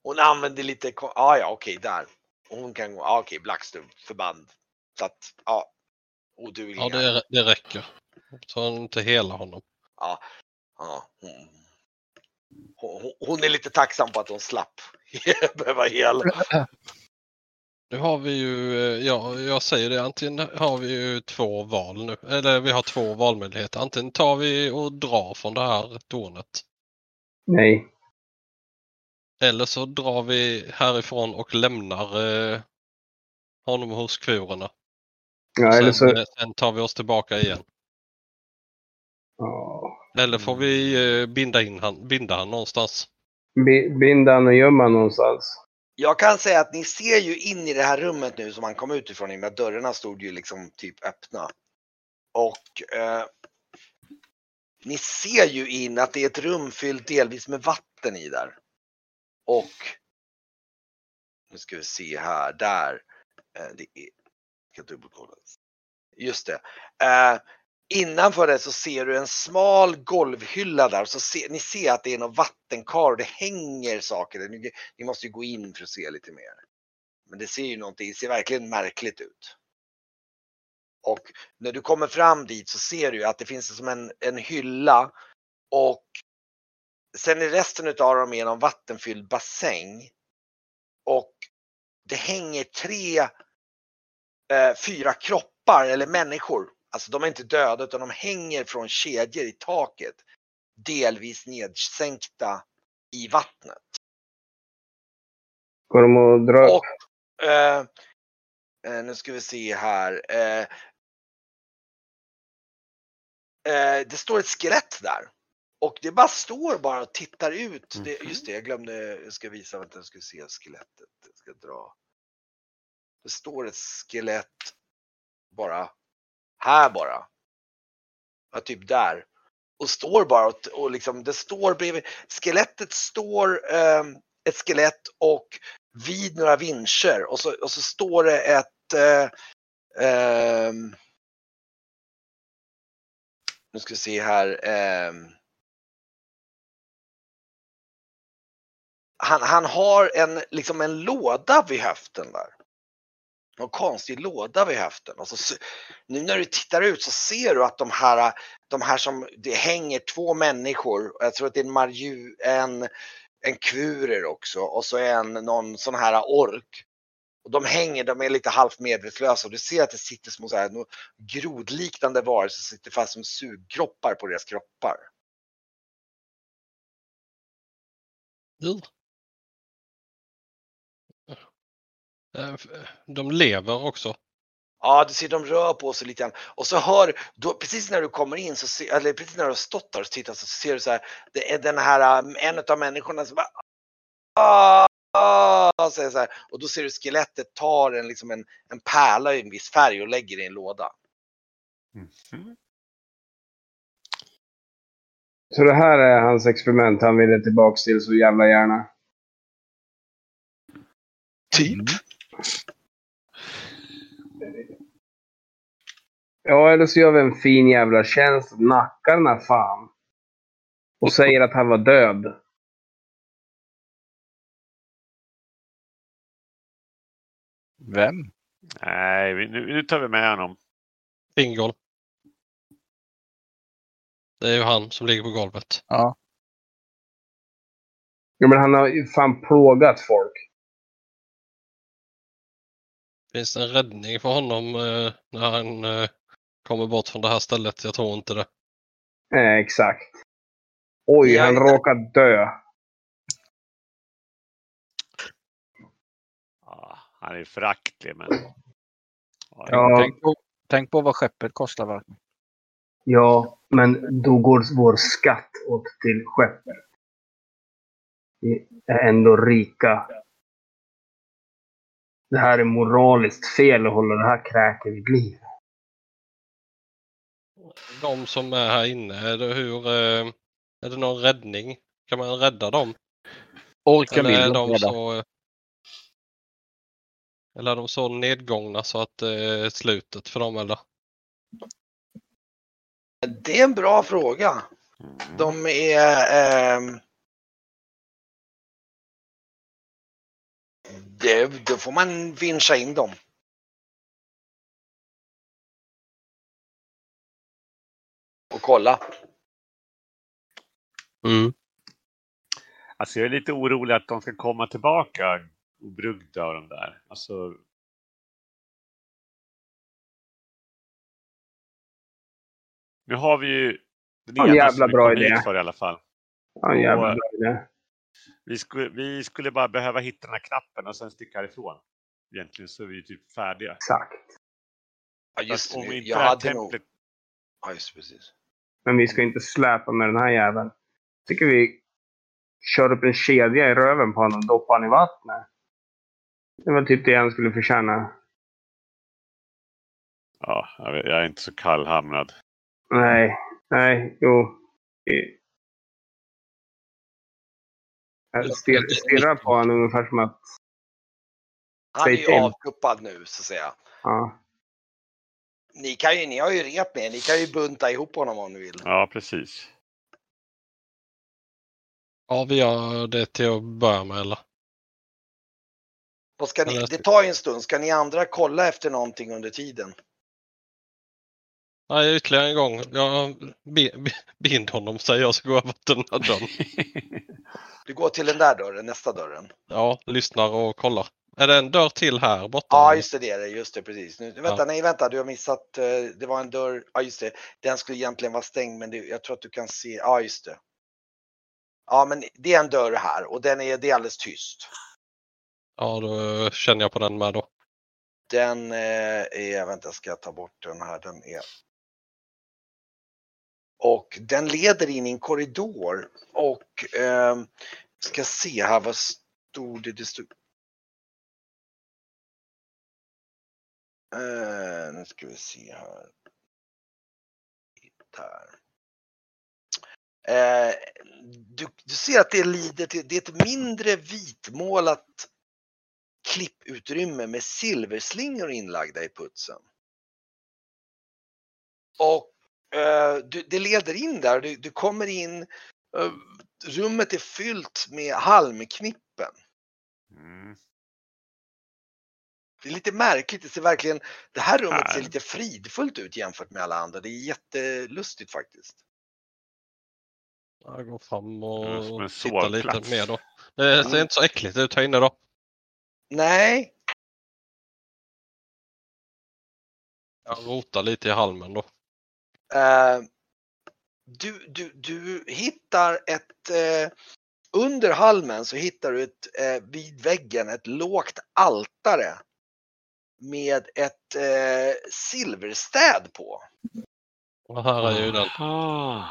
hon använder lite, ah, ja okej där. Och hon kan gå, ah, okej Blackstone förband. Så att, ja. Vill Ja, det, det räcker. Så han inte hela honom. Ja, hon, hon, hon är lite tacksam på att hon slapp (laughs) behöva hela. Nu har vi ju, eh, ja, jag säger det, antingen har vi ju två val nu. Eller vi har två valmöjligheter. Antingen tar vi och drar från det här tornet. Nej. Eller så drar vi härifrån och lämnar eh, honom hos kvorerna. Ja, eller sen, så... eh, sen tar vi oss tillbaka igen. Ja. Eller får vi eh, binda, in han, binda han någonstans. Bi- Binda han och gömma någonstans. Jag kan säga att ni ser ju in i det här rummet nu som han kom ut ifrån i och med att dörrarna stod ju liksom typ öppna. Och eh, ni ser ju in att det är ett rum fyllt delvis med vatten i där. Och nu ska vi se här, där. Eh, det är, jag dubbelkolla. Just det. Eh, innanför det så ser du en smal golvhylla där så ser, ni ser att det är något vattenkar och det hänger saker. där. Ni, ni måste ju gå in för att se lite mer. Men det ser ju någonting, det ser verkligen märkligt ut. Och när du kommer fram dit så ser du att det finns som en, en hylla och sen i resten utav dem är någon vattenfylld bassäng. Och det hänger tre, eh, fyra kroppar eller människor. Alltså de är inte döda utan de hänger från kedjor i taket. Delvis nedsänkta i vattnet. Går de och drar... Och eh, eh, nu ska vi se här. Eh, eh, det står ett skelett där. Och det bara står bara och tittar ut. Det, Mhm. just det, jag glömde. Jag ska visa. Vänta, jag ska se skelettet. Jag ska dra. Det står ett skelett bara här bara. Ja, typ där. Och står bara och, och liksom det står bredvid. Skelettet står ehm, ett skelett och vid några vinscher och så, och så står det ett eh, ehm, nu ska vi se här. Han, han har en, liksom en låda vid höften där. Någon konstig låda vid höften. Och så, nu när du tittar ut så ser du att de här, de här som, det hänger två människor. Jag tror att det är en marju, en, en kvurer också och så en någon sån här ork. Och de hänger, de är lite halvt medvetslösa och du ser att det sitter små så här, grodliknande varelser som sitter fast som sugkroppar på deras kroppar. Uh. De lever också. Ja, du ser de rör på sig lite grann. Och så hör då, precis när du kommer in, så se, eller precis när du har stått där och tittat så ser du så här, det är den här, um, en av människorna som bara "Ah, ah", säger så här. Och då ser du skelettet tar en, liksom en, en pärla i en viss färg och lägger i en låda. Mhm. Så det här är hans experiment han ville tillbaks till så jävla gärna. Typ. Ja, eller så gör vi en fin jävla tjänst, nackar den här fan. Och säger att han var död. Vem? Nej, nu, nu tar vi med honom. Fingol. Det är ju han som ligger på golvet. Ja. Ja, men han har ju fan plågat folk. Finns en räddning för honom eh, när han eh, kommer bort från det här stället? Jag tror inte det. Eh, exakt. Oj, Ja, han råkar dö. Ja, han är föraktlig, men... Ja, Ja. Tänk, på, tänk på vad skeppet kostar. Va? Ja, men då går vår skatt åt till skeppet. Vi är ändå rika. Det här är moraliskt fel att hålla det här kräket vid liv. De som är här inne, är det, hur, eh, är det någon räddning? Kan man rädda dem? Orkar Eller är de rädda. så, eh, eller är de så nedgångna så att det är slutet för dem eller? Det är en bra fråga. De är... ehm, det, då får man vinscha in dem. Och kolla. Mm. Alltså jag är lite orolig att de ska komma tillbaka obrugda av de där. Alltså, nu har vi ju den Ja, ena jävla som bra idé. för i alla fall. Ja, en jävla Och- bra idé. Vi skulle, vi skulle bara behöva hitta den här knappen och sen sticka härifrån. Egentligen så är vi typ färdiga. Exakt. Ja, just om inte Jag det hade nog... templet... Ja, just precis. Men vi ska inte släpa med den här jäveln. tycker vi kör upp en kedja i röven på honom och doppar honom i vattnet. Det var typ det han skulle förtjäna. Ja, jag, jag är inte så kallhamrad. Nej, nej, jo. Jag stir- stirrar på honom ungefär som att, Han är ju avkuppad nu så att säga. ja. Ni, kan ju, ni har ju rep med. Ni kan ju bunta ihop honom om ni vill. Ja, precis. Ja, vi gör det till att börja med eller? Vad ska ni, det tar ju en stund. Ska ni andra kolla efter någonting under tiden? Nej, ytterligare en gång. Jag bi- bi- bind honom säger jag så går jag bort den här dörren. (laughs) Du går till den där dörren, nästa dörren. Ja, lyssnar och kollar. Är det en dörr till här borta? Ja, just det, det är det. Just det, precis. Nu, vänta, Ja. nej, vänta, du har missat. eh, Det var en dörr. Ja, just det. Den skulle egentligen vara stängd, men det, jag tror att du kan se. Ja, just det. Ja, men det är en dörr här och den är, det är alldeles tyst. Ja, då känner jag på den med då. Den eh, är, vänta, ska jag ta bort den här? Den är. Och den leder in i en korridor och eh, ska se här vad stod det? Det stod. Eh, nu ska vi se här. här. Eh, du, du ser att det lider till, det är ett mindre vitmålat klipputrymme med silverslingor inlagda i putsen. Och du, det leder in där, du, du kommer in, eh, rummet är fyllt med halmknippen. Mm. Det är lite märkligt, det ser verkligen, det här rummet ser lite fridfullt ut jämfört med alla andra. Det är jättelustigt faktiskt. Jag går fram och tittar lite mer då. Det ser Mm. inte så äckligt ut här inne då. Nej, Jag rotar lite i halmen då. Eh, du, du, du hittar ett, eh, under halmen så hittar du ett, eh, vid väggen ett lågt altare med ett eh, silverstäd på. Och här är ju den. Aha.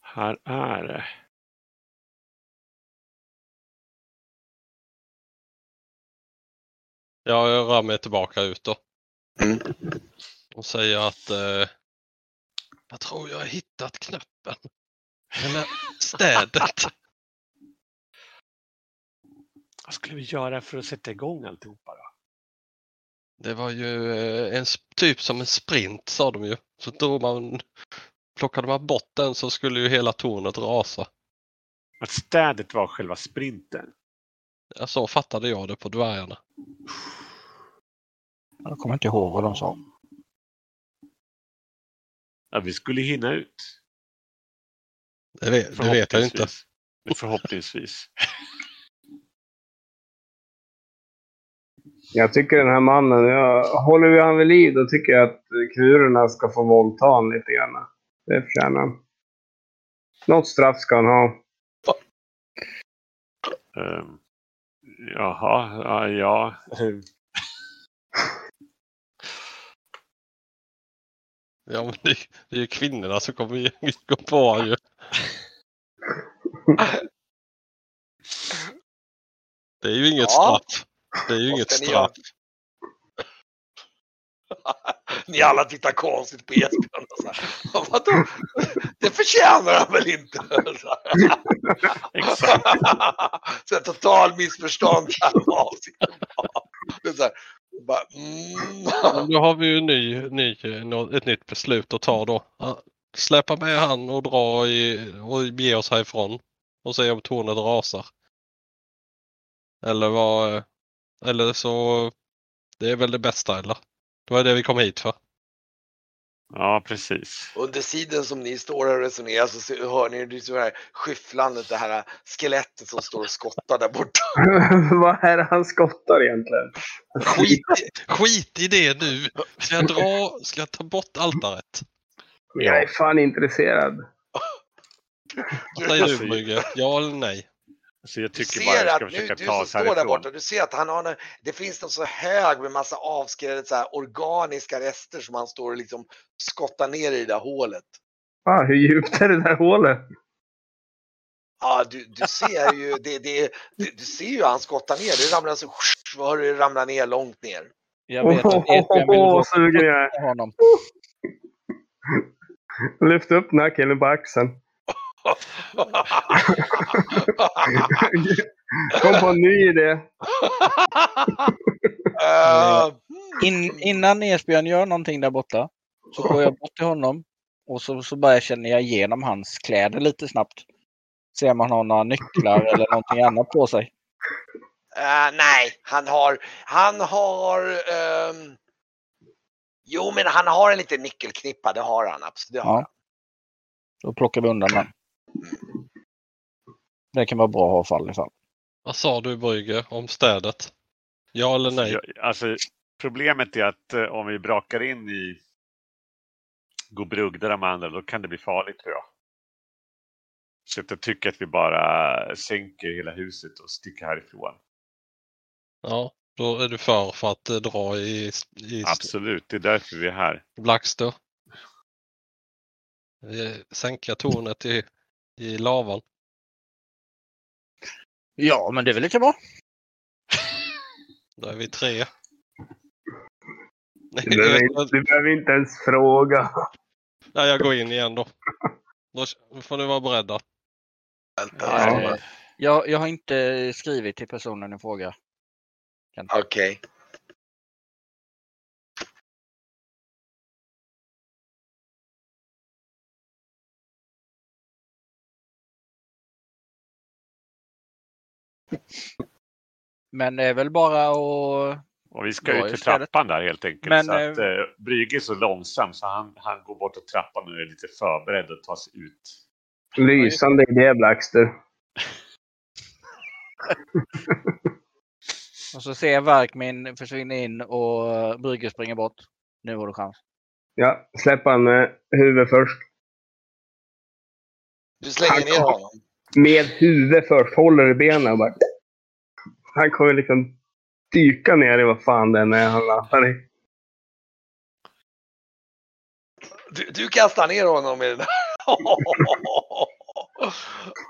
Här är det. Ja, jag rör mig tillbaka ut då. Mm. Och säger att eh, jag tror jag har hittat knappen. Eller städet. (laughs) Vad skulle vi göra för att sätta igång alltihopa då? Det var ju eh, en typ som en sprint sa de ju. Så drog man, plockade man bort den så skulle ju hela tornet rasa. Att städet var själva sprinten. Ja, så fattade jag det på dvärgarna. Jag kommer inte ihåg vad de sa. Ja, vi skulle hinna ut. Det vet, det vet jag inte. Förhoppningsvis. Förhoppningsvis. (laughs) Jag tycker den här mannen, jag, håller vi han vid liv då tycker jag att kurerna ska få våldta honom lite grann. Det förtjänar han. Något straff ska han ha. Um, jaha, ja. ja. (laughs) Ja, men det, det är ju kvinnorna som kommer (laughs) gå på ju. Det är ju inget Ja. straff. Det är ju Vad inget ni straff. Ni alla tittar konstigt på Esbjörn. och så här, Vadå? Det förtjänar han väl inte? (laughs) Exakt. Så total missförstånd. här med avsikten. Det är så här, bara, mm. Nu har vi ju ny, ny, ett nytt beslut att ta då. Släppa med han och dra i, och ge oss härifrån. Och se om tornet rasar. Eller vad, eh, eller så, det är väl det bästa eller? Det var det vi kom hit för. Ja, precis. Under tiden som ni står här och resonerar så hör ni det så här skyfflandet, det här skelettet som står och skottar där borta. (laughs) Vad är det han skottar egentligen? Skit, (laughs) skit i det nu! Ska jag dra, ska jag ta bort altaret? Jag är fan intresserad. Vad säger Alltså, du Brygge? Ja eller nej? Så jag Du tycker bara ser ska att nu, försöka du ta som oss står där borta, du ser att han har en, det finns någon så hög med massa avskrädade så här organiska rester som han står och liksom skottar ner i det där hålet. Ah, hur djupt är det där hålet? Ja, du, du ser ju, det, det, det, du ser ju han skottar ner, det ramlar så, vad du, det ramlar ner långt ner. Jag vet att Esbjörn vill gå sugen jag honom. Lyft upp den här killen på axeln. Kom på en ny idé. Eh, In, innan Esbjörn gör någonting där borta så går jag bort till honom och så, så börjar jag känna igenom hans kläder lite snabbt. Se om han har några nycklar eller någonting annat på sig. eh, nej, han har, han har, ehm, jo men han har en liten nyckelknippa, det har han absolut. Det har Ja. han. Då plockar vi undan den. Det kan vara bra att ha fall i fall. Vad sa du Brygge om städet? Ja eller nej? Jag, alltså, problemet är att eh, om vi brakar in i Gobrugda de andra, då kan det bli farligt tror jag. Så att jag tycker att vi bara sänker hela huset och sticker härifrån. Ja, då är du för för att eh, dra i, i Absolut, det är därför vi är här. Blackster. Eh, Sänka tornet i, i lavan. Ja, men det är väl lika bra. Då är vi tre. Du behöver, inte, du behöver inte ens fråga. nej, jag går in igen då. Då får ni vara beredda. Vänta, Ja. Jag, jag har inte skrivit till personen i fråga. Okej. Men det är väl bara att... Och vi ska ut till trappan där helt enkelt. Men, så att eh, Brygge är så långsam så han, han går bort till trappan och är lite förberedd att ta sig ut. Lysande idé, Blackster. (laughs) Och så ser jag Verkmin försvinna in och Brygge springer bort. Nu har du chans. Ja, släpp han med huvudet först. Du slänger ner honom. Med huvudet först. Håller i benen och bara... Han kommer liksom dyka ner i vad fan den är han landar i. Du, du kastar ner honom i den där. (laughs)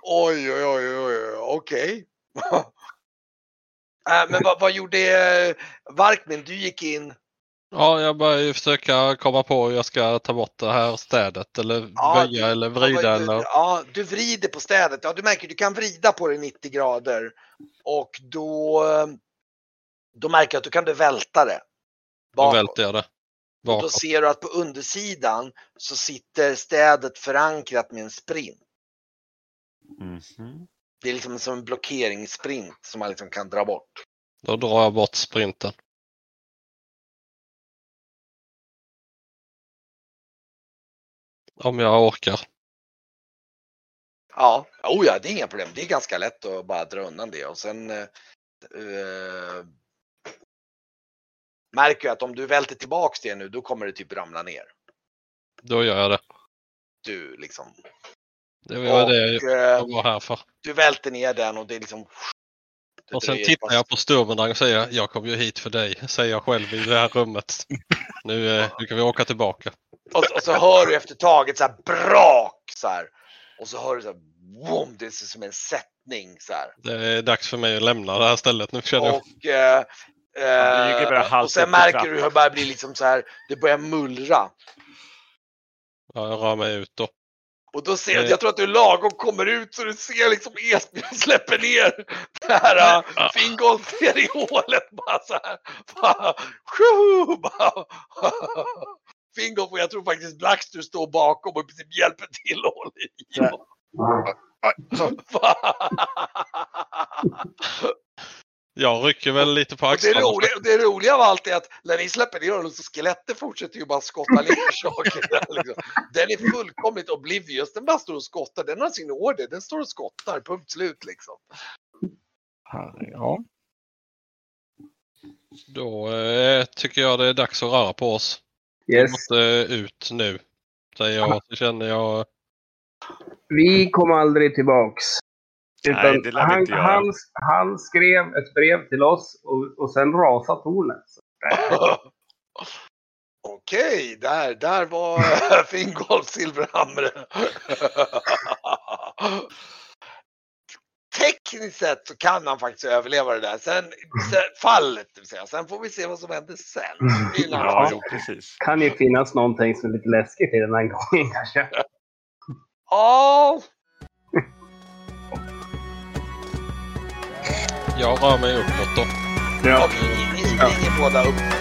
oj, oj, oj, oj, okej. (laughs) Äh, men vad, vad gjorde eh, Varkmin? Du gick in. Ja, jag börjar ju försöka komma på hur jag ska ta bort det här städet eller Ja, böja eller Ja, vrida vad- eller... Ja, du vrider på städet. Ja, du märker du kan vrida på det 90 grader. Och då, då märker jag att du kan du välta det. Då bakåt. välter jag det. Och då Bakåt. ser du att på undersidan så sitter städet förankrat med en sprint. Mhm. Det är liksom som en blockeringssprint som man liksom kan dra bort. Då drar jag bort sprinten. Om jag orkar. Ja, oh ja, det är inga problem. Det är ganska lätt att bara dra undan det och sen eh, märker jag att om du välter tillbaks det nu, då kommer det typ ramla ner. Då gör jag det. Du liksom. Det var Och, det jag eh, var här för. du välter ner den och det är liksom. det Och sen tittar fast- jag på Sturmendrang och säger jag kom ju hit för dig, säger jag själv i det här rummet. Nu, nu kan vi åka tillbaka. Och, och så hör du efter taget så här brak så här. Och så hör du så här, boom, det är som en sättning så här. Det är dags för mig att lämna det här stället nu känner jag. Och, eh, eh, och sen märker du hur det börjar bli liksom så här, det börjar mullra. Ja, jag rör mig ut då. Och då ser jag, Eh. jag tror att du lagom kommer ut så du ser liksom Esbjörn (laughs) släpper ner det här uh, Fingolf ner i hålet bara så här. Bara, (laughs) (laughs) Fingolf och jag tror faktiskt Blackster står bakom och princip hjälper till och håller i. Ja. (laughs) Jag rycker väl lite på Och det, axlarna. roliga, det roliga av allt är att när ni släpper ner honom så skelettet fortsätter ju bara skotta ner (laughs) saker. där, Liksom. Den är fullkomligt oblivious. Den bara står och skottar. Den har sin order. Den står och skottar. Punkt slut liksom. Ja. Då eh, tycker jag det är dags att röra på oss. Vi Yes. måste ut nu. Säger jag. Så känner jag Vi kom aldrig tillbaks. Utan Nej, det lär han, inte göra. han, han skrev ett brev till oss och, och sen rasade tornet. (laughs) Okej, där, där var (laughs) Fingolf Silverhamre. (laughs) Tekniskt sett så kan han faktiskt överleva det där. Sen, sen fallet, det vill säga. Sen får vi se vad som händer sen. Ja, precis. kan ju finnas någonting som är lite läskigt i den här gången kanske. Ja, Jag rör mig uppåt då. Ja. okej, ni, ni springer båda upp